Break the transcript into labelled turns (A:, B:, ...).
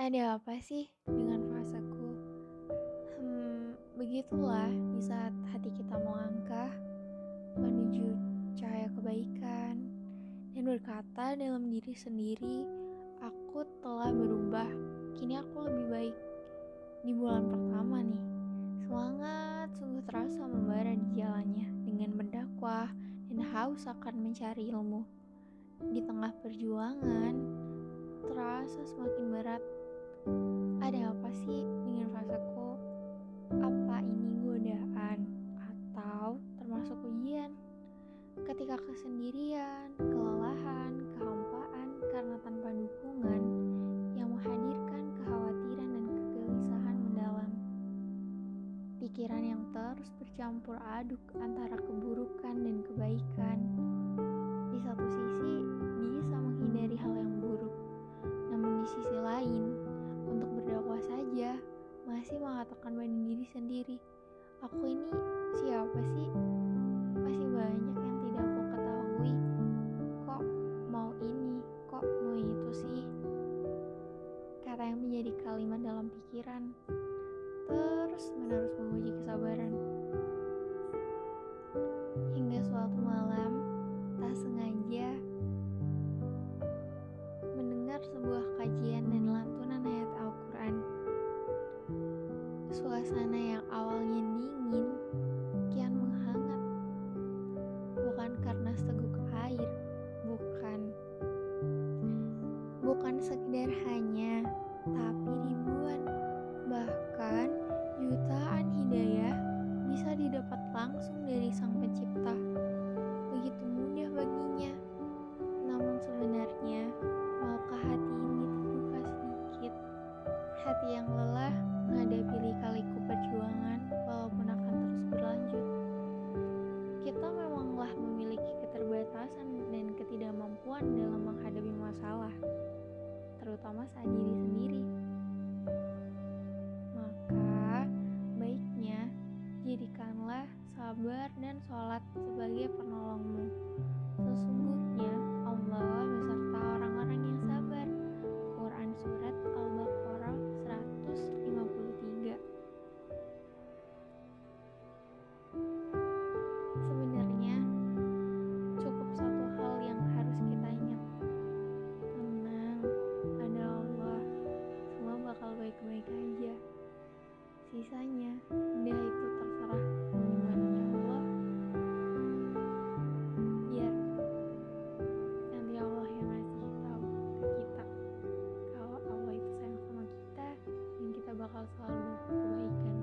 A: Ada apa sih dengan fasaku? Hmm, begitulah di saat hati kita melangkah menuju cahaya kebaikan dan berkata dalam diri sendiri, aku telah berubah. Kini aku lebih baik. Di bulan pertama nih, semangat sungguh terasa membara di jalannya dengan berdakwah dan haus akan mencari ilmu. Di tengah perjuangan, terasa semakin berat ada apa sih dengan fasaku? Apa ini godaan atau termasuk ujian? Ketika kesendirian, kelelahan, kehampaan karena tanpa dukungan yang menghadirkan kekhawatiran dan kegelisahan mendalam. Pikiran yang terus bercampur aduk antara keburukan dan kebaikan. Terus menerus menguji kesabaran hingga suatu malam tak sengaja mendengar sebuah kajian dan lantunan ayat Suasana yang awalnya dingin kian menghangat. Bukan karena seguk air, bukan. Bukan sekedar hanya, tapi jutaan hidayah bisa didapat langsung dari Sang Pencipta. Begitu mudah baginya. Namun sebenarnya, maukah hati ini terbuka sedikit? Hati yang lelah menghadapi lika-liku perjuangan walaupun akan terus berlanjut. Kita memanglah memiliki keterbatasan dan ketidakmampuan dalam menghadapi masalah, terutama saat diri sendiri. Sabar dan sholat sebagai penolongmu. Sesungguhnya kebaikan